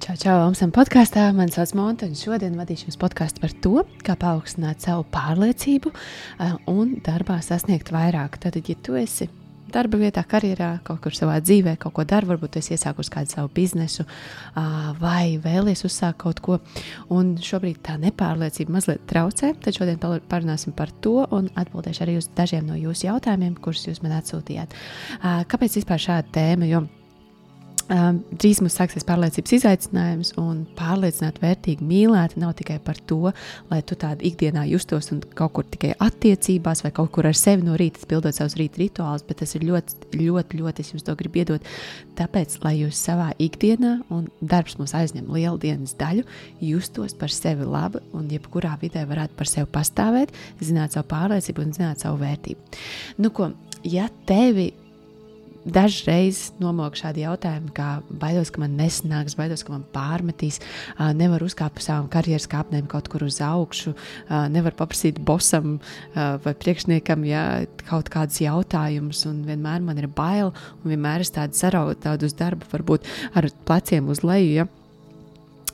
Čau, čau, Amsam podkāstā. Mani sauc Monta, un šodien vadīšu jums podkāstu par to, kā paaugstināt savu pārliecību un darbā sasniegt vairāk. Tad, ja tu esi darba vietā, karjerā, kaut kur savā dzīvē, kaut ko dari, varbūt esi iesākusi kādu savu biznesu vai vēlies uzsākt kaut ko, un šobrīd tā nepārliecība mazliet traucē, tad šodien parunāsim par to un atbildēšu arī uz dažiem no jūsu jautājumiem, kurus jūs man atsūtījāt. Kāpēc vispār šāda tēma? Jo Um, drīz mums sāksies pārliecības izaicinājums, un pārliecināt, vērtīgi mīlēt, nav tikai par to, lai tu tādā ikdienā justos un kaut kur tikai attiecībās, vai kaut kur ar sevi no rīta pildot savus rīta rituālus, bet tas ir ļoti, ļoti, ļoti, es jums to gribu iedot. Tāpēc, lai jūs savā ikdienā, un darbs mums aizņem lielu dienas daļu, justos par sevi labi un jebkurā vidē varētu par sevi pastāvēt, zināt savu pārliecību un zināt savu vērtību. Nu, ko, ja tevi dažreiz nomok šādi jautājumi, kā baidos, ka man nesanāks, baidos, ka man pārmetīs, nevar uzkāpt pa savām karjeras kāpnēm kaut kur uz augšu, nevar paprasīt bosam vai priekšniekam ja, kaut kādus jautājumus, un vienmēr man ir bail, un vienmēr es tādu sarautu tādu uz darbu, varbūt ar pleciem uz leju. Ja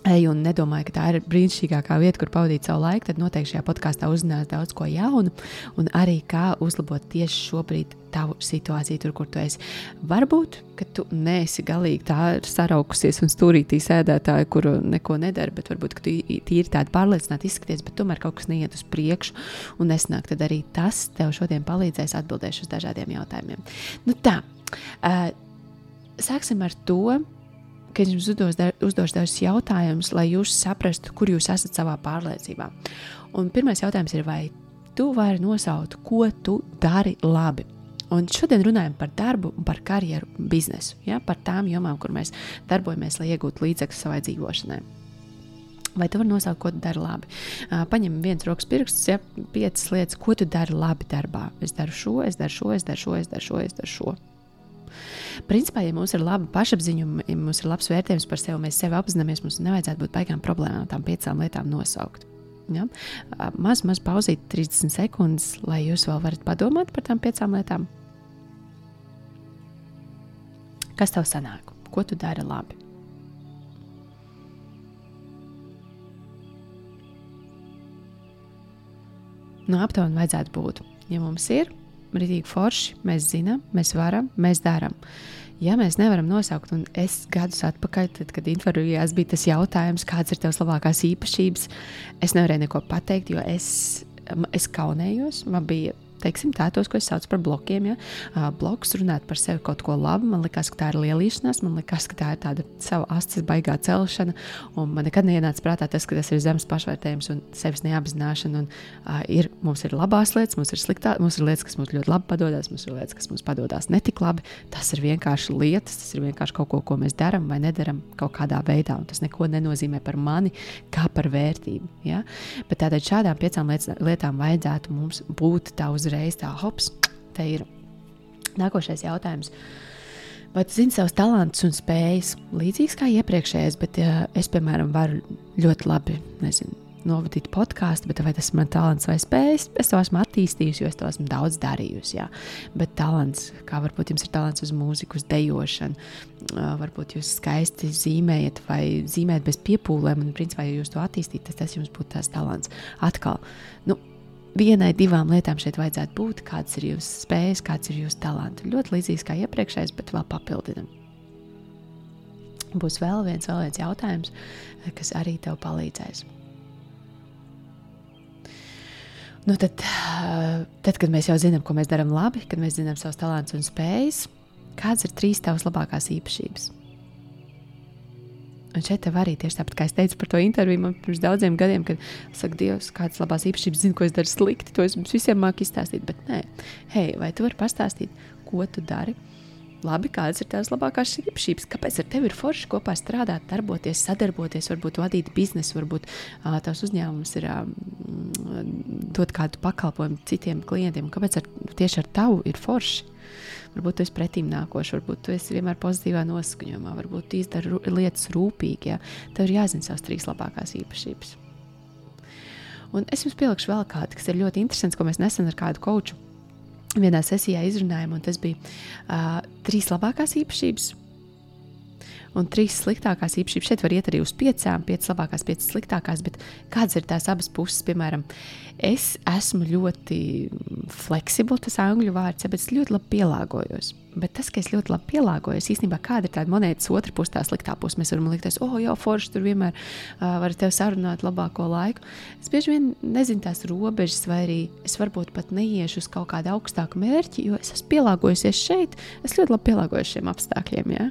eju un nedomāju, ka tā ir brīnišķīgākā vieta, kur pavadīt savu laiku, tad noteikti šajā podkāstā uzzinās daudz ko jaunu, un arī kā uzlabot tieši šobrīd tavu situāciju, tur, kur tu esi. Varbūt, ka tu neesi galīgi tā saraukusies un stūrītī sēdētāja, kuru neko nedara, bet varbūt, ka tu tīri tādi pārliecināti izskaties, bet tomēr kaut kas neiet uz priekšu un nesnāk. Tad arī tas tev šodien palīdzēs atbildēt uz dažādiem jautājumiem. Nu tā, uh, sāksim ar to ka es jums uzdos, uzdošu dažus jautājumus, lai jūs saprastu, kur jūs esat savā pārliecībā. Un pirmais jautājums ir, vai tu vari nosaukt, ko tu dari labi? Un šodien runājam par darbu, par karjeru, biznesu, ja, par tām jomām, kur mēs darbojamies, lai iegūtu līdzekļus savai dzīvošanai. Vai tu vari nosaukt, ko tu dari labi? Paņem viens rokas pirksts, ja piecas lietas, ko tu dari labi darbā. Es daru šo, es daru šo, es daru šo, es daru šo. Es daru šo. Principā, ja mums ir laba pašapziņa, ja mums ir labs vērtējums par sevi, mēs sevi apzināmies, mums nevajadzētu būt baigām problēmām, tām piecām lietām nosaukt. Ja? Maz, maz pauzīt 30 sekundes, lai jūs vēl varat padomāt par tām piecām lietām. Kas tev sanāk? Ko tu dari labi? Nu, aptuveni vajadzētu būt. Ja mums ir rītīgi forši, mēs zinām, mēs varam, mēs darām. Ja mēs nevaram nosaukt, un es gadus atpakaļ, tad, kad intervijās bija tas jautājums, kādas ir tavas labākās īpašības, es nevarēju neko pateikt, jo es, es kaunējos. Man bija teiksim, tā, tos, ko es saucu par blokiem. Ja? Uh, bloks runāt par sevi kaut ko labu. Man liekas, ka tā ir lielīšanās, man liekas, ka tā ir tāda sava astes baigā celšana. Man nekad neienāca prātā tas, ka tas ir zemes pašvērtējums un sevis neapzināšana. Un, uh, ir, mums ir labās lietas, mums ir sliktās, mums ir lietas, kas mums ļoti labi padodas, mums ir lietas, kas mums padodas netik labi. Tas ir vienkārši lietas, tas ir vienkārši kaut ko, ko mēs darām vai nedarām kaut kādā veidā. Tas neko nenozīmē par mani kā par vērtību. Ja? Bet tātad šādām piecām lietām vajadzētu mums būt tā uz uzreiz tā hops, te ir nākošais jautājums. Vai tu zini savus talantus un spējas līdzīgas kā iepriekšējais, bet ja es, piemēram, varu ļoti labi nezinu, novadīt podkāstu, bet vai tas ir mans talants vai spējas, es to esmu attīstījusi, jo es to esmu daudz darījusi. Jā. Bet talants, kā varbūt jums ir talants uz mūziku, uz dejošanu, varbūt jūs skaisti zīmējat vai zīmējat bez piepūlēm, un principā, ja jūs to attīstītu, tad tas jums būtu tās talants. Atkal, nu, vienai, divām lietām šeit vajadzētu būt, kādas ir jūsu spējas, kāds ir jūsu talants. Ļoti līdzīgs kā iepriekšējais, bet vēl papildinam. Būs vēl viens, vēl viens jautājums, kas arī tev palīdzēs. Nu tad, tad, kad mēs jau zinām, ko mēs darām labi, kad mēs zinām savus talantus un spējas, kādas ir trīs tavas labākās īpašības? Un šeit arī tieši tāpat, kā es teicu par to interviju man pirms daudziem gadiem, kad saka, Dievs, kādas labās īpašības zinu, ko es daru slikti, to es jums visiem māku izstāstīt. Bet nē, hei, vai tu vari pastāstīt, ko tu dari? Labi, kādas ir tās labākās īpašības? Kāpēc ar tevi ir forši kopā strādāt, darboties, sadarboties, varbūt vadīt biznesu, varbūt uh, tavs uzņēmums ir uh, dot kādu pakalpojumu citiem klientiem. Kāpēc ar, tieši ar tavu ir forši? Varbūt tu esi pretīm nākošs, varbūt tu esi vienmēr pozitīvā noskaņojumā, varbūt tu izdari lietas rūpīgi. Ja? Tev ir jāzina savas trīs labākās īpašības. Un es jums pielikšu vēl kādu, kas ir ļoti interesants, ko mēs nesen ar kādu koču vienā sesijā izrunājām, un tas bija uh, trīs labākās īpašības. Un trīs sliktākās īpašības. Šeit var iet arī uz piecām, piecas labākās, piecas sliktākās, bet kādas ir tās abas puses? Piemēram, es esmu ļoti fleksibls, tas angļu vārds, bet es ļoti labi pielāgojos. Bet tas, ka es ļoti labi pielāgojos, īstenībā kāda ir tā monētas otra puse, tā sliktā puse. Mēs varam likties, oh, jau forši tur vienmēr uh, var tevi sarunāt labāko laiku. Es bieži vien nezinu tās robežas, vai arī es varbūt pat neiešu uz kaut kādu augstāku mērķi, jo es esmu pielāgojusies šeit. Es ļoti labi pielāgojos šiem apstākļiem. Ja?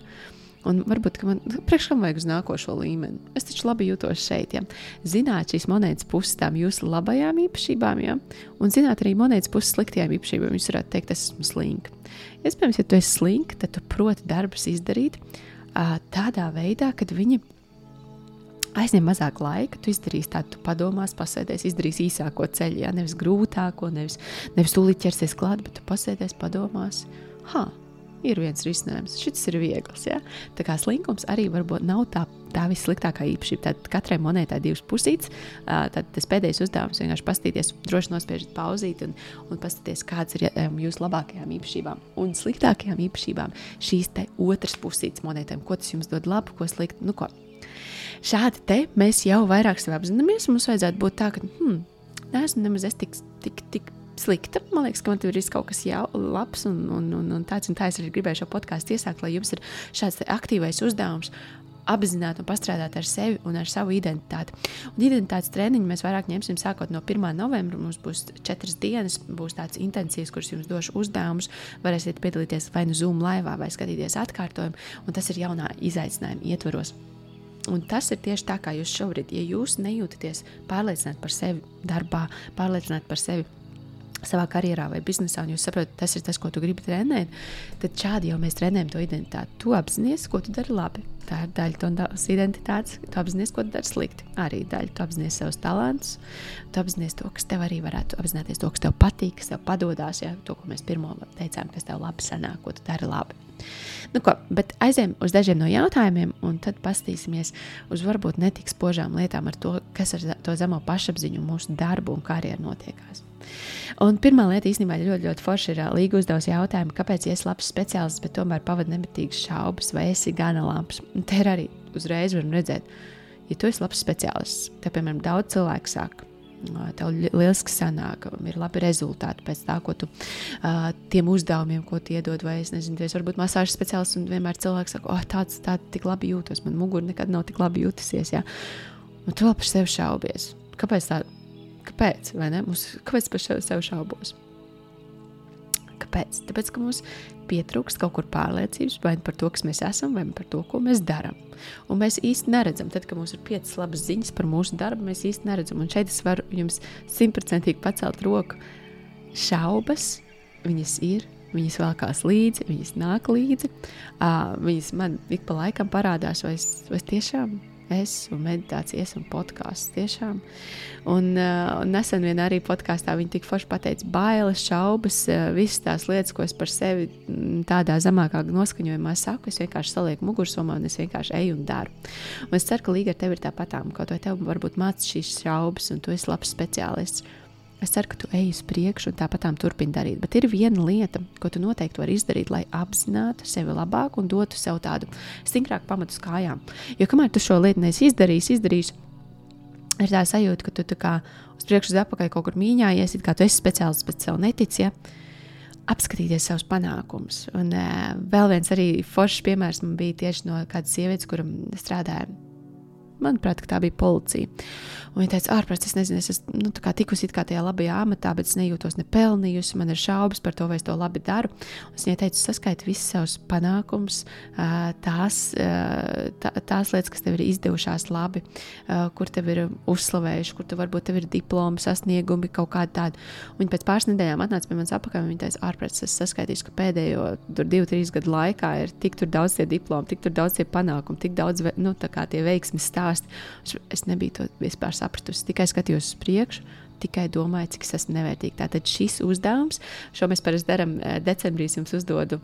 Un varbūt man priekš kam vajag uz nākošo līmeni. Es taču labi jūtos šeit. Ja? Zināt šīs monētas puses tām jūsu labajām īpašībām, ja? un zināt arī monētas puses sliktajām īpašībām. Jūs varētu teikt, es esmu slinks. Iespējams, ja tu esi slinks, tad tu proti darbus izdarīt tādā veidā, kad viņi aizņem mazāk laika, tu izdarīsi tādu, tu padomās, pasēdēs, izdarīsi īsāko ceļu, ja nevis grūtāko, nevis, nevis tūlīt ķersies klāt, bet tu pasēdēs, padomās, ha, ir viens risinājums. Šis ir viegls. Ja? Tā kā slinkums arī varbūt nav tā, tā vissliktākā īpašība. Tad katrai monētai divas pusītes. Tad tas pēdējais uzdevums vienkārši paskatīties, droši nospiežot pauzīt un, un paskatīties, kādas ir jūsu labākajām īpašībām un sliktākajām īpašībām. Šīs otras pusītes monētām, ko tas jums dod labu, ko sliktu. Nu, ko? Šādi te mēs jau vairāk sev apzināmies. Mums vajadzētu būt tā, ka hmm, neesmu nemaz tik, tik, tik slikta. Man liekas, ka man tur ir kaut kas jau labs un, un, un, un tāds un tā. Es arī gribēju šo podkāstu iesākt, lai jums ir šāds aktīvais uzdevums. Apzināti un pastrādāt ar sevi un ar savu identitāti. Un identitātes treniņu mēs vairāk ņemsim sākot no 1. novembra. Mums būs četras dienas, būs tāds intensīvs, kurš jums dos uzdevumus. Varēsiet piedalīties vai nu Zoom laivā, vai skatīties atkārtojumu. Un tas ir jaunā izaicinājuma ietvaros. Un tas ir tieši tā, kā jūs šobrīd, ja jūs nejūtaties pārliecināti par sevi darbā, pārliecināti par sevi savā karjerā vai biznesā, un jūs saprotat, tas ir tas, ko tu gribi trenēt, tad šādi jau mēs trenējam to identitāti. Tu apzinājies, ko tu dari labi. Tā ir daļa no tavas identitātes. Tu apzinājies, ko tu dari slikti. Arī daļa. Tu apzinājies savus talantus, tu apzinājies to, kas tev arī varētu apzināties, to, kas tev patīk, kas tev padodas. Ja? To, ko mēs pirmo teicām, kas tev labi sanāk, ko tu dari labi. Nu, ko, bet aizējām uz dažiem no jautājumiem, un tad paskatīsimies uz varbūt netik spožām lietām ar to, kas ar to zemo pašapziņu mūsu darbu un karjeru notiekās. Un pirmā lieta īstenībā ļoti, ļoti forša ir Līga uzdevusi jautājumu, kāpēc esi labs speciālists, bet tomēr pavadi nemitīgas šaubas, vai esi gana labs. Un te ir arī uzreiz varam redzēt, ja tu esi labs speciālists, tad, piemēram, daudz cilvēku saka, tev lieliski sanāk, ir labi rezultāti pēc tā, ko tu uh, tiem uzdevumiem, ko tu iedod, vai es nezinu, es varbūt masāžas speciālists, un vienmēr cilvēks saka, oh, tāds, tā tik labi jūtos, man mugura nekad nav tik labi jutusies, jā. Un tu vēl par sevi šaubies. Kāpēc tā? Kāpēc? Mums, kāpēc par sevi šaubos? Kāpēc? Tāpēc, ka mums pietrūkst kaut kur pārliecības vai par to, kas mēs esam, vai par to, ko mēs darām. Un mēs īsti neredzam, tad, kad mums ir piecas labas ziņas par mūsu darbu, mēs īsti neredzam. Un šeit es varu jums simtprocentīgi pacelt roku. Šaubas, viņas ir, viņas velkās līdzi, viņas nāk līdzi. Uh, viņas man ik pa laikam parādās, vai es, vai es tiešām es un meditācijas un podkāsts tiešām. Un, uh, un nesen vien arī podkāstā viņi tik forši pateica, bailes, šaubas, uh, visas tās lietas, ko es par sevi mm, tādā zemākā noskaņojumā saku. Es vienkārši salieku mugursomā un es vienkārši eju un daru. Un es ceru, ka līga ar tevi ir tāpatām, kaut vai tev varbūt mācīt šīs šaubas, un tu esi labs speciālists. Es ceru, ka tu ej uz priekšu un tāpat turpini darīt. Bet ir viena lieta, ko tu noteikti vari izdarīt, lai apzinātu sevi labāk un dotu sev tādu stingrāku pamatu uz kājām. Jo kamēr tu šo lietu neesi izdarījis, izdarījis, ir tā sajūta, ka tu tā kā uz priekšu, uz atpakaļ kaut kur mīņājies, it kā tu esi speciālists, bet sev netici. Ja? Apskatīties savus panākumus. Un uh, vēl viens arī foršs piemērs man bija tieši no kādas sievietes, kuram strādāja Manuprāt, tā bija policija. Un viņa teica, ārprāts, es nezinu, es esmu nu, tikusi tajā labajā amatā, bet es nejūtos nepelnījusi. Man ir šaubas par to, vai es to labi daru. Un es viņai teicu, saskaiti visus savus panākumus, tās, tā, tās lietas, kas tev ir izdevušās labi, kur tev ir uzslavējuši, kur tev varbūt tev ir diplomi, sasniegumi, kaut kādi tādi. Un viņa pēc pāris nedēļām atnāca pie manis apakā un viņa teica, ārprāts, es saskaitīšu, ka pēdējo divu, trīs gadu laikā ir tik daudz tie diplomi, tik daudz tie panākumi, tik daudz nu, tie veiksmes stāsti. Es nebiju to vispār sapratusi. Tikai skatījos uz priekšu, tikai domāju, cik es esmu nevērtīga. Tātad šis uzdevums, šo mēs parasti darām eh, decembrī, jums uzdodu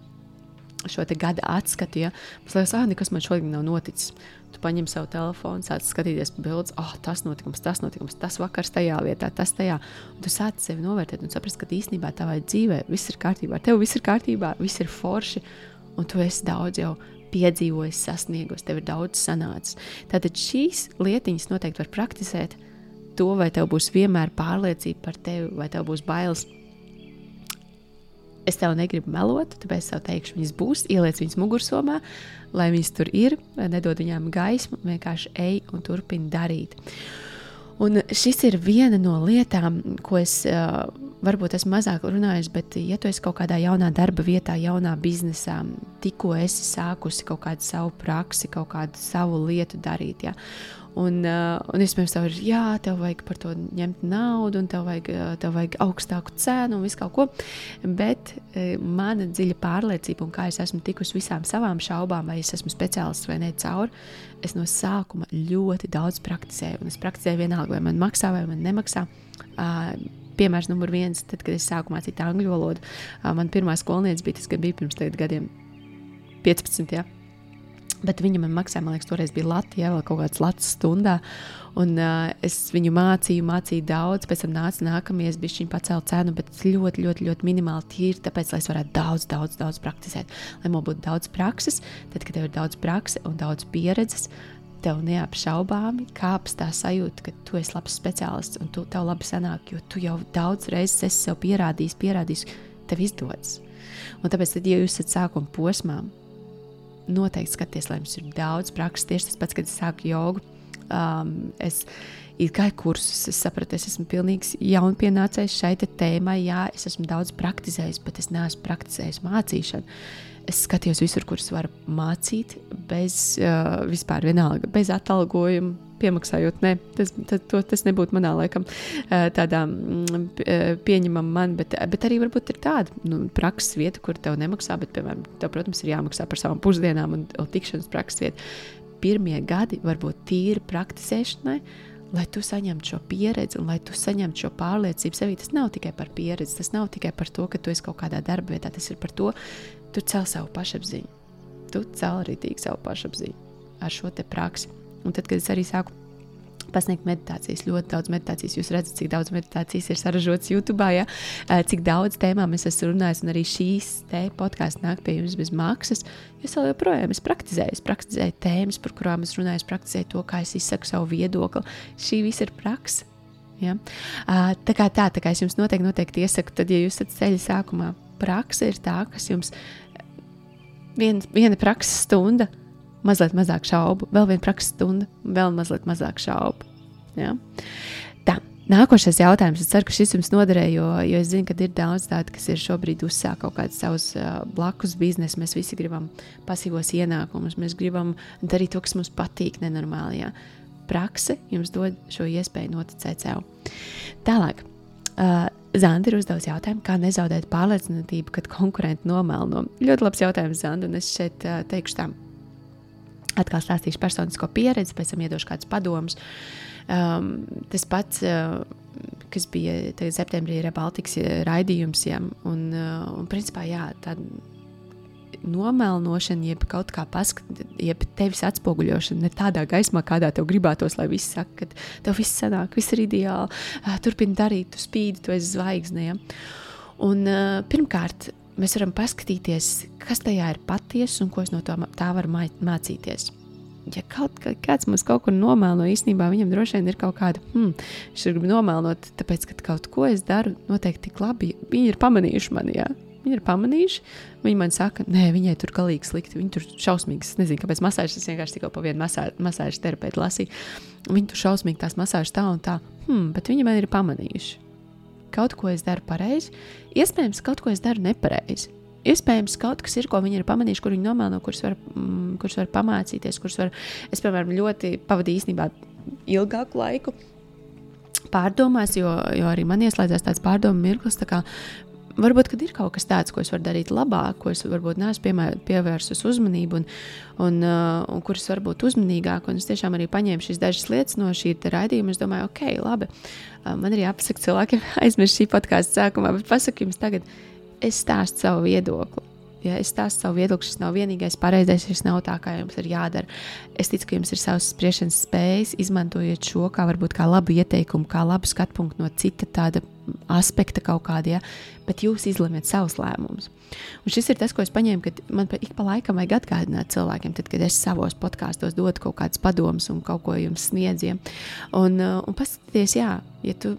šo gada atskatu. Ja? Mums liekas, ah, nekas man šodien nav noticis. Tu paņem savu telefonu, sāc skatīties bildes, ah, oh, tas notikums, tas notikums, tas vakars tajā vietā, tas tajā. Un tu sāc sevi novērtēt un saprast, ka īstenībā tavā dzīvē viss ir kārtībā. Tev viss ir kārtībā, viss ir forši, un tu esi daudz jau piedzīvojis, sasniegus, tev ir daudz sanācis. Tātad šīs lietiņas noteikti var praktizēt. To, vai tev būs vienmēr pārliecība par tevi, vai tev būs bailes. Es tev negribu melot, tāpēc es tev teikšu, viņas būs, ieliec viņas mugursomā, lai viņas tur ir, nedod viņām gaismu, vienkārši ej un turpini darīt. Un šis ir viena no lietām, ko es uh, varbūt esmu mazāk runājis, bet, ja tu esi kaut kādā jaunā darba vietā, jaunā biznesā, tikko esi sākusi kaut kādu savu praksi, kaut kādu savu lietu darīt, ja, Un, uh, un iespējams, tev ir, jā, tev vajag par to ņemt naudu, un tev vajag, uh, tev vajag augstāku cenu un visu kaut ko. Bet uh, mana dziļa pārliecība, un kā es esmu tikusi visām savām šaubām, vai es esmu speciālists vai ne cauri, es no sākuma ļoti daudz praktizēju. Un es praktizēju vienalga, vai man maksā vai man nemaksā. Uh, piemērs numur viens, tad, kad es sāku mācīt angļu valodu, uh, man pirmā skolniece bija tas, kad bija pirms gadiem 15. Ja? Bet viņa man maksāja, man liekas, toreiz bija Latvija, vēl kaut kāds Latvijas stundā. Un uh, es viņu mācīju, mācīju daudz, pēc tam nāca nākamais, bija šī pacēla cenu, bet ļoti, ļoti, ļoti minimāli tīri, tāpēc, lai es varētu daudz, daudz, daudz praktizēt. Lai man būtu daudz prakses, tad, kad tev ir daudz prakses un daudz pieredzes, tev neapšaubāmi kāps tā sajūta, ka tu esi labs speciālists un tu, tev labi sanāk, jo tu jau daudz reizes esi sev pierādījis, pierādījis, tev izdodas. Un tāpēc, tad, ja jūs esat sākuma posmā, noteikti skaties, lai jums ir daudz prakses. Tieši tas pats, kad es sāku jogu. Um, es gāju kursus, es sapratu, es esmu pilnīgs jaunpienācējs šai tēmai. Jā, es esmu daudz praktizējis, bet es neesmu praktizējis mācīšanu. Es skatījos visur, kur es varu mācīt, bez uh, vispār vienalga, bez atalgojuma, piemaksājot. Nē, tas, tas, to, tas nebūtu manā laikam tādā mm, pieņemama man, bet, bet arī varbūt ir tāda nu, prakses vieta, kur tev nemaksā, bet, piemēram, tev, protams, ir jāmaksā par savām pusdienām un, un tikšanas prakses vietu. Pirmie gadi varbūt tīri praktizēšanai, lai tu saņemtu šo pieredzi un lai tu saņemtu šo pārliecību sevī. Tas nav tikai par pieredzi, tas nav tikai par to, ka tu esi kaut kādā darba vietā, tas ir par to, tu cel savu pašapziņu. Tu cel arī tīk savu pašapziņu ar šo te praksi. Un tad, kad es arī sāku pasniegt meditācijas, ļoti daudz meditācijas, jūs redzat, cik daudz meditācijas ir saražotas YouTube, ja? cik daudz tēmām es esmu runājis, un arī šīs podkāsts nāk pie jums bez maksas. Es vēl joprojām esmu praktizējis, praktizēju tēmas, par kurām es runāju, praktizēju to, kā es izsaku savu viedokli. Šī viss ir praksa. Ja? Tā kā tā, tā kā es jums noteikti, noteikti iesaku, tad, ja jūs esat ceļa sākumā, praksa ir tā, kas jums viena, viena praksa stunda mazliet mazāk šaubu, vēl viena prakses stunda, vēl mazliet mazāk šaubu. Ja? Tā. Nākošais jautājums. Es ceru, ka šis jums noderēja, jo, jo es zinu, ka ir daudz tādu, kas ir šobrīd uzsākuši kaut kādus savus uh, blakus biznesus. Mēs visi gribam pasīvos ienākumus, mēs gribam darīt to, kas mums patīk, nenormāli. Jā. Prakse jums dod šo iespēju noticēt sev. Tālāk. Uh, Zanda ir uzdevusi jautājumu, kā nezaudēt pārliecinātību, kad konkurenti nomelno. Ļoti labs jautājums, Zanda, un es šeit uh, teikšu tā atkal stāstīšu personisko pieredzi, pēc tam iedošu kādus padomus. Um, tas pats, uh, kas bija septembrī, ir Baltikas raidījums, ja, un, uh, un principā, jā, tāda nomelnošana, jeb kaut kā paskatīt, jeb tevis atspoguļošana ne tādā gaismā, kādā tev gribētos, lai viss saka, ka tev viss sanāk, viss ir ideāli, uh, turpini darīt, tu spīdi, tu esi zvaigzne. Ja. Un, uh, pirmkārt, mēs varam paskatīties, kas tajā ir patiesa un ko no tā, varu mācīties. Ja kaut kāds mums kaut kur nomēlo, īstenībā viņam droši vien ir kaut kāda, hmm, viņš grib nomēlot, tāpēc, ka kaut ko es daru noteikti tik labi. Viņi ir pamanījuši mani, jā. Viņi ir pamanījuši, viņi man saka, nē, viņai tur galīgi slikti, viņa tur šausmīgi, es nezinu, kāpēc masāžas, es vienkārši tikko pa vienu masā, masāžas terapeitu lasīju. Viņi tur šausmīgi tās masāžas tā un tā, hmm, bet viņi man ir pamanījuši kaut ko es daru pareizi, iespējams, kaut ko es daru nepareizi. Iespējams, kaut kas ir, ko viņi ir pamanījuši, kur viņi nomēlo, kurus var, mm, kurus var pamācīties, kurus var. Es, piemēram, ļoti pavadīju īstenībā ilgāku laiku pārdomās, jo, jo arī man ieslēdzās tāds pārdomu mirklis. Tā kā, varbūt ir kaut kas tāds, ko es varu darīt labāk, ko es varbūt neesmu pievērsus uzmanību, un, un, uh, un kuras var būt uzmanīgāk. Un es tiešām arī paņēmu šīs dažas lietas no šī raidījuma. Es domāju, ok, labi. Man ir jāpasaka cilvēkiem, aizmirst šī podkāstu sākumā, bet pasaku jums tagad, es stāstu savu viedokli. Ja es stāstu savu viedokli, šis nav vienīgais pareizais, šis nav tā, kā jums ir jādara. Es ticu, ka jums ir savas spriešanas spējas, izmantojot šo kā varbūt kā labu ieteikumu, kā labu skatu punktu no cita tāda aspekta kaut kādā, ja? bet jūs izlemat savus lēmumus. Un šis ir tas, ko es paņēmu, kad man pa, ik pa laikam vajag atgādināt cilvēkiem, tad, kad es savos podkāstos dodu kaut kādus padomus un kaut ko jums sniedzu. Ja? Un, uh, un paskatieties, jā, ja tu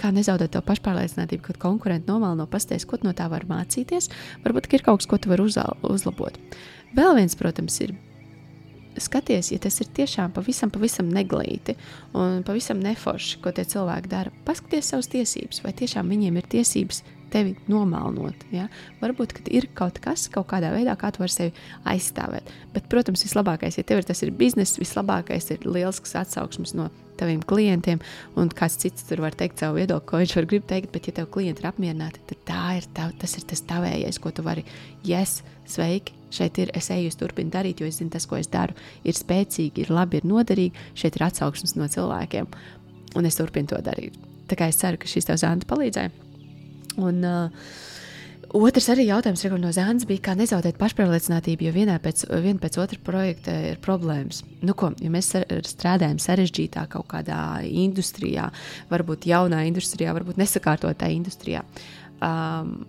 kā nezaudēt to pašpārliecinātību, kad konkurenti nomālo pasties, ko no tā var mācīties. Varbūt ir kaut kas, ko tu vari uzlabot. Vēl viens, protams, ir skaties, ja tas ir tiešām pavisam, pavisam neglīti un pavisam neforši, ko tie cilvēki dara. Paskaties savas tiesības, vai tiešām viņiem ir tiesības tevi nomalnot. Ja? Varbūt ir kaut kas, kaut kādā veidā, kā tu vari sevi aizstāvēt. Bet, protams, vislabākais, ja tev ir tas ir bizness, vislabākais ir liels atsauksmes no taviem klientiem, un kāds cits tur var teikt savu viedokli, ko viņš var grib teikt, bet, ja tev klienti ir apmierināti, tad tā ir tav, tas ir tas tavējais, ko tu vari, yes, sveiki, šeit ir, es eju, es turpinu darīt, jo es zinu, tas, ko es daru, ir spēcīgi, ir labi, ir noderīgi, šeit ir atsauksmes no cilvēkiem, un es turpinu to darīt. Tā kā es ceru, ka šis tev zāle palīdzēja. Un, uh, Otrs arī jautājums no Zēnas bija, kā nezaudēt pašpārliecinātību, jo vienā pēc, viena pēc otra projekta ir problēmas. Nu, ko, ja mēs strādājam sarežģītā kaut kādā industrijā, varbūt jaunā industrijā, varbūt nesakārtotā industrijā, um,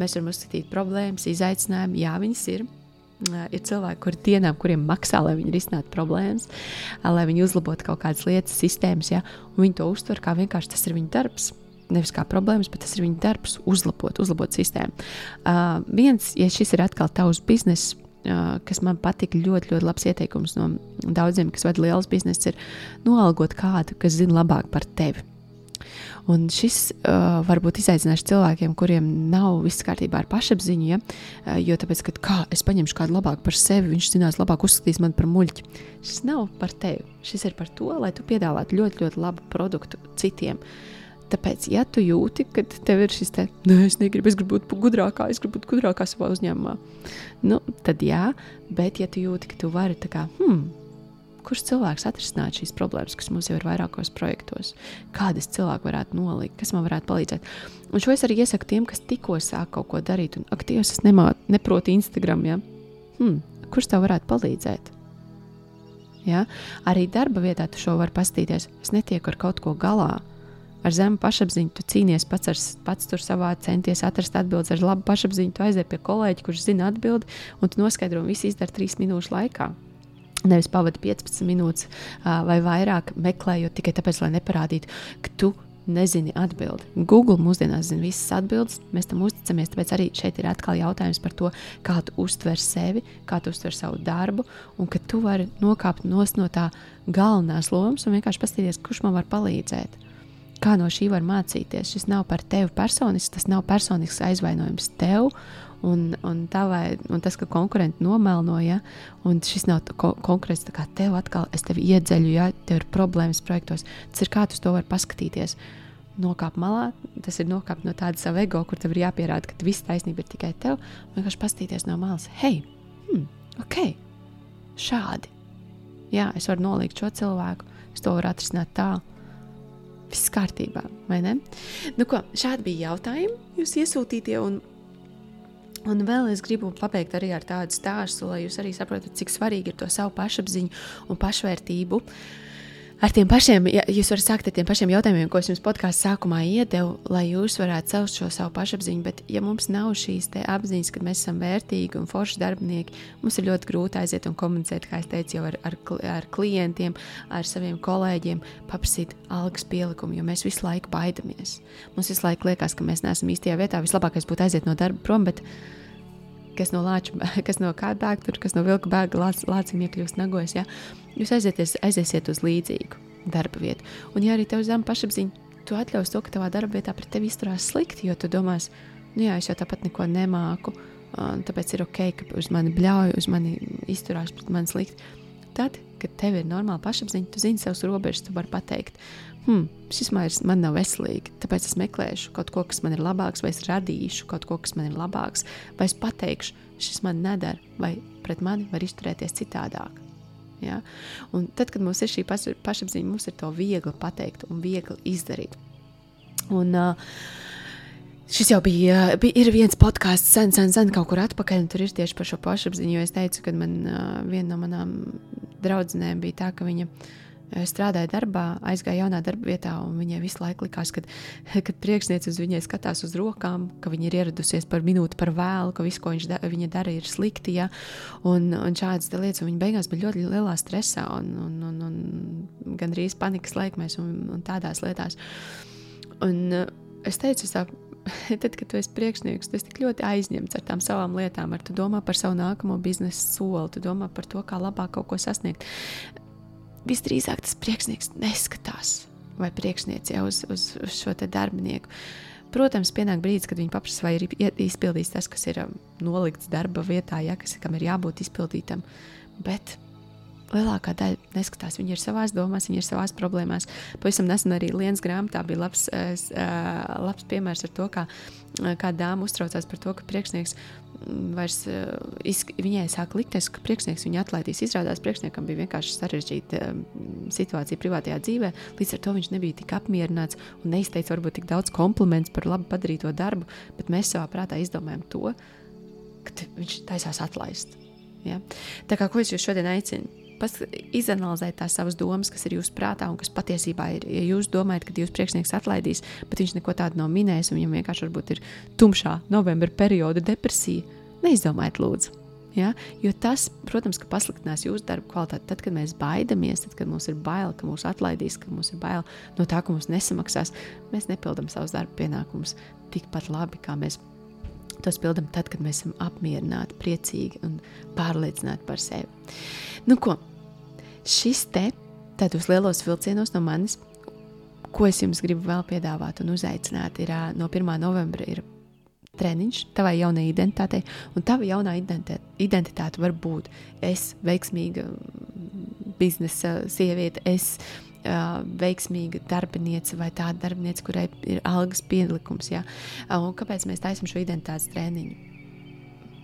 mēs varam uzskatīt problēmas, izaicinājumus. Jā, viņas ir. Ir cilvēki, kuri dienām, kuriem maksā, lai viņi risinātu problēmas, lai viņi uzlabotu kaut kādas lietas, sistēmas, ja, un viņi to uztver kā vienkārši tas ir viņu darbs nevis kā problēmas, bet tas ir viņa darbs, uzlabot, uzlabot sistēmu. Uh, viens, ja šis ir atkal tavs bizness, uh, kas man patika, ļoti, ļoti labs ieteikums no daudziem, kas vada liels bizness, ir noalgot kādu, kas zina labāk par tevi. Un šis uh, var būt izaicinājums cilvēkiem, kuriem nav viss kārtībā ar pašapziņu. Ja? Uh, jo tāpēc, ka kā es paņemšu kādu labāku par sevi, viņš zinās, labāk uzskatīs mani par muļķi. Šis nav par tevi. Šis ir par to, lai tu piedāvātu ļoti, ļoti labu produktu citiem. Tāpēc, ja tu jūti, ka tev ir šis te, nē, es negribu, es gribu būt gudrākā, es gribu būt gudrākā savā uzņēmumā, nu, tad jā, bet ja tu jūti, ka tu vari tā kā, hmm, kurš cilvēks atrisināt šīs problēmas, kas mums jau ir vairākos projektos, kādas cilvēki varētu nolikt, kas man varētu palīdzēt. Un šo es arī iesaku tiem, kas tikko sāk kaut ko darīt, un aktīvs es nemā, neprotu Instagram, ja? hmm, kurš tev varētu palīdzēt? Ja? Arī darba vietā tu šo vari pastīties. Es netieku ar kaut ko galā ar zemu pašapziņu tu cīnies pats, ar, pats tur savā centies atrast atbildes, ar labu pašapziņu tu aizies pie kolēģa, kurš zina atbildi, un tu noskaidro un visu izdara trīs minūšu laikā. Nevis pavadi 15 minūtes uh, vai vairāk meklējot tikai tāpēc, lai neparādītu, ka tu nezini atbildi. Google mūsdienās zina visas atbildes, mēs tam uzticamies. Tāpēc arī šeit ir atkal jautājums par to, kā tu uztver sevi, kā tu uztver savu darbu, un ka tu vari nokāpt no tā galvenās lomas un vienkārši paskatīties, kurš man var palīdzēt kā no šī var mācīties. Šis nav par tevi personisks, tas nav personisks aizvainojums tev. Un, un, tavai, un tas, ka konkurenti nomelnoja, un šis nav ko, konkrēts kā tev atkal, es tevi iedzeļu, ja tev ir problēmas projektos. Tas ir kā tu to vari paskatīties. Nokāpt malā, tas ir nokāpt no tāda sava ego, kur tev ir jāpierāda, ka viss taisnība ir tikai tev. Vienkārši paskatīties no malas, hei, hmm, ok, šādi. Jā, es varu nolikt šo cilvēku, es to varu atrisināt tā, viss kārtībā, vai ne? Nu, ko, šādi bija jautājumi, jūs iesūtītie. Un, un vēl es gribu pabeigt arī ar tādu stāstu, lai jūs arī saprotat, cik svarīgi ir to savu pašapziņu un pašvērtību. Uh, ar tiem pašiem, ja jūs varat sākt ar tiem pašiem jautājumiem, ko es jums podkāstu sākumā iedevu, lai jūs varētu celt šo savu pašapziņu. Bet, ja mums nav šīs apziņas, ka mēs esam vērtīgi un forši darbinieki, mums ir ļoti grūti aiziet un komunicēt, kā es teicu, jau ar, ar, ar klientiem, ar saviem kolēģiem, paprasīt algas pielikumu, jo mēs visu laiku baidamies. Mums visu laiku liekas, ka mēs neesam īstajā vietā. Vislabākais būtu aiziet no darba prom, bet kas no lāča, kas no kāda bēga, tur, kas no vilka bēga, lāc, lācim iekļūst nagos. Ja? Jūs aizieties, aiziesiet uz līdzīgu darba vietu. Un, ja arī tev zem pašapziņa, tu atļaus to, ka tavā darba vietā pret tevi izturās slikti, jo tu domās, nu jā, es jau tāpat neko nemāku, tāpēc ir ok, ka uz mani bļauj, uz mani izturās pret mani slikti. Tad, kad tev ir normāla pašapziņa, tu zini savus robežas, tu vari pateikt, hmm, šis vairs man nav veselīgi, tāpēc es meklēšu kaut ko, kas man ir labāks, vai es radīšu kaut ko, kas man ir labāks, vai es pateikšu, šis man nedara, vai pret mani var izturēties citādāk. Ja? Un tad, kad mums ir šī pašapziņa, mums ir to viegli pateikt un viegli izdarīt. Un, uh, Šis jau bija, bija viens podkāsts, sen, sen, sen kaut kur atpakaļ, un tur ir tieši par šo pašapziņu. Es teicu, ka man uh, viena no manām draudzenēm bija tā, ka viņa strādāja darbā, aizgāja jaunā darba vietā, un viņai visu laiku likās, kad, kad priekšniece uz viņai skatās uz rokām, ka viņa ir ieradusies par minūti par vēlu, ka viss, ko da, viņa dara, ir slikti. Ja? Un, un šādas lietas, un viņa beigās bija ļoti lielā stresā un, un, un, un gandrīz panikas laikmēs un, un tādās lietās. Un es teicu, es tā, tad, kad tu esi priekšnieks, tu esi tik ļoti aizņemts ar tām savām lietām, ar tu domā par savu nākamo biznesa soli, tu domā par to, kā labāk kaut ko sasniegt visdrīzāk tas priekšnieks neskatās vai priekšniece uz, uz, uz šo darbinieku. Protams, pienāk brīdis, kad viņi paprasa, vai ir izpildīts tas, kas ir um, nolikts darba vietā, ja, kas, kam ir jābūt izpildītam. Bet lielākā daļa neskatās. Viņi ir savā domās, viņi ir savā problēmās. Pavisam nesen arī Lienas grāmatā bija labs, uh, labs piemērs ar to, kā kāda dāma uztraucās par to, ka priekšnieks vairs viņai sāk likties, ka priekšnieks viņu atlaidīs. Izrādās, priekšniekam bija vienkārši sarežģīta situācija privātajā dzīvē, līdz ar to viņš nebija tik apmierināts un neizteica varbūt tik daudz komplimentus par labi padarīto darbu, bet mēs savā prātā izdomājam to, ka viņš taisās atlaist. Ja? Tā kā ko es jūs šodien aicinu? Izanalizēt tās savas domas, kas ir jūsu prātā un kas patiesībā ir. Ja jūs domājat, ka jūsu priekšnieks atlaidīs, bet viņš neko tādu nav minējis, un viņam vienkārši ir tumšā novembra perioda depresija, neizdomājiet, lūdzu. Ja? Jo tas, protams, ka pasliktinās jūsu darba kvalitāti. Tad, kad mēs baidamies, tad, kad mums ir bail, ka mūs atlaidīs, ka mums ir bail no tā, ka mums nesamaksās, mēs nepildām savus darba pienākumus tikpat labi, kā mēs tos pildām tad, kad mēs esam apmierināti, priecīgi un pārliecināti par sevi. Nu, ko? Šis te tādos lielos vilcienos no manis, ko es jums gribu vēl piedāvāt un uzaicināt, ir no 1. novembra ir treniņš tavai jaunai identitātei, un tava jaunā identitāte, var būt es veiksmīga biznesa sieviete, es uh, veiksmīga darbiniece vai tāda darbiniece, kurai ir algas pielikums. Ja? Un kāpēc mēs taisām šo identitātes treniņu?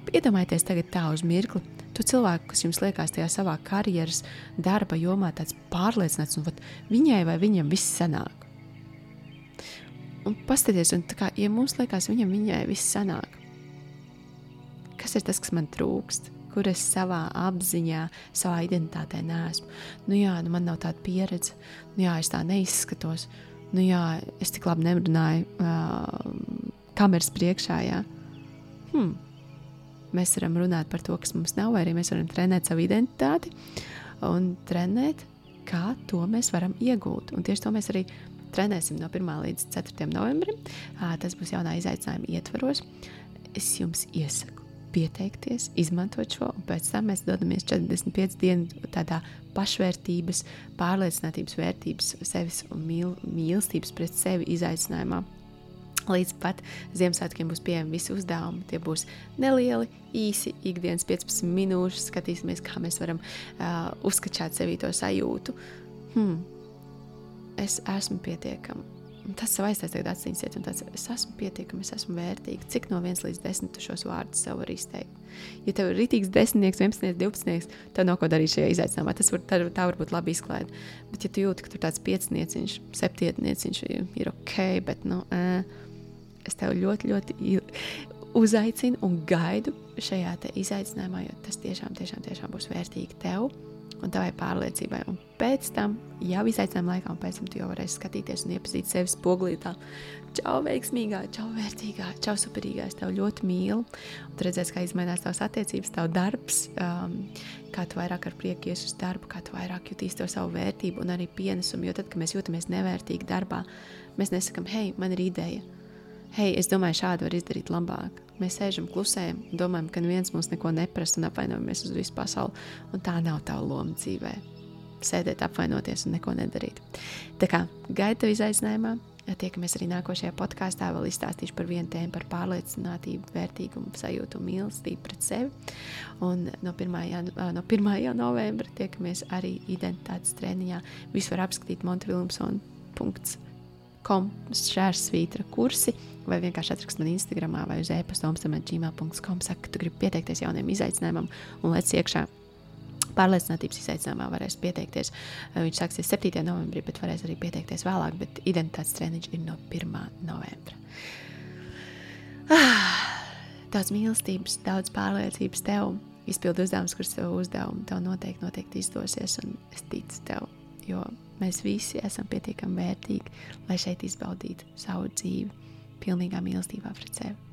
Iedomājieties tagad tā uz mirkli, to cilvēku, kas jums liekas tajā savā karjeras, darba jomā, tāds pārliecināts, un viņai vai viņam viss sanāk. Un paskatieties, un kā, ja mums liekas, viņam viņai viss sanāk, kas ir tas, kas man trūkst? Kur es savā apziņā, savā identitātē neesmu. Nu, jā, nu man nav tāda pieredze, nu, jā, es tā neizskatos. Nu, jā, es tik labi nerunāju uh, kameras priekšā. Jā. Hmm, Mēs varam runāt par to, kas mums nav, vai arī mēs varam trenēt savu identitāti un trenēt, kā to mēs varam iegūt. Un tieši to mēs arī trenēsim no 1. līdz 4. novembrim. Tas būs jaunā izaicinājuma ietvaros. Es jums iesaku pieteikties, izmantot šo, un pēc tam mēs dodamies 45 dienu tādā pašvērtības, pārliecinātības, vērtības, sevis un mīl, mīlestības pret sevi izaicinājumā Līdz pat Ziemassvētkiem būs pieejami visi uzdevumi. Tie būs nelieli, īsi, ikdienas 15 minūtes. Skatīsimies, kā mēs varam uh, uzskatīt sevi to sajūtu. Hmm. Es esmu pietiekama. Tas savā aizstājas tagad atcīmsiet, un tāds es esmu pietiekama, es esmu vērtīga. Cik no 1 līdz 10 tu šos vārdus sev var izteikt? Ja tev ir rītīgs 10, 11, 12, tev nav ko darīt šajā izaicinājumā. Tas var, tā, tā var būt labi izklaide. Bet, ja tu jūti, ka tur tāds piecnieciņš, septietnieciņš ir ok, bet, nu, uh, es tev ļoti, ļoti uzaicinu un gaidu šajā izaicinājumā, jo tas tiešām, tiešām, tiešām būs vērtīgi tev un tavai pārliecībai. Un pēc tam, jau izaicinājuma laikā, un pēc tam tu jau varēsi skatīties un iepazīt sevi spoglītā. Čau, veiksmīgā, čau, vērtīgā, čau, superīgā. Es tevi ļoti mīlu. Un tu redzēsi, kā izmainās tavs attiecības, tavs darbs, um, kā tu vairāk ar prieku ies uz darbu, kā tu vairāk jutīsi to savu vērtību un arī pienesumu. Jo tad, kad mēs jūtamies nevērtīgi darbā, mēs nesakām, hei, man ir ideja hei, es domāju, šādi var izdarīt labāk. Mēs sēžam klusējam, domājam, ka neviens mums neko neprasa un apvainojamies uz visu pasauli. Un tā nav tava loma dzīvē. Sēdēt, apvainoties un neko nedarīt. Tā kā gaida izaicinājumā, tiekamies arī nākošajā podkāstā. Vēl izstāstīšu par vienu tēmu, par pārliecinātību, vērtīgumu, sajūtu un mīlestību pret sevi. Un no 1. Jan, no 1. novembra tiekamies arī identitātes treniņā. Visu var apskatīt Montevilumsona.com com šķērsvītra kursi, vai vienkārši atrakst man Instagram vai uz e-pasta omstamēģīmā.com, saka, ka tu gribi pieteikties jauniem izaicinājumam un lec iekšā. Pārliecinātības izaicinājumā varēs pieteikties. Viņš sāksies 7. novembrī, bet varēs arī pieteikties vēlāk, bet identitātes treniņš ir no 1. novembra. Ah, daudz mīlestības, daudz pārliecības tev. Izpildu uzdevumus, kurus tev uzdevumu, tev noteikti, noteikti izdosies, un es ticu tev jo mēs visi esam pietiekami vērtīgi, lai šeit izbaudītu savu dzīvi pilnīgā mīlestībā pret sevi.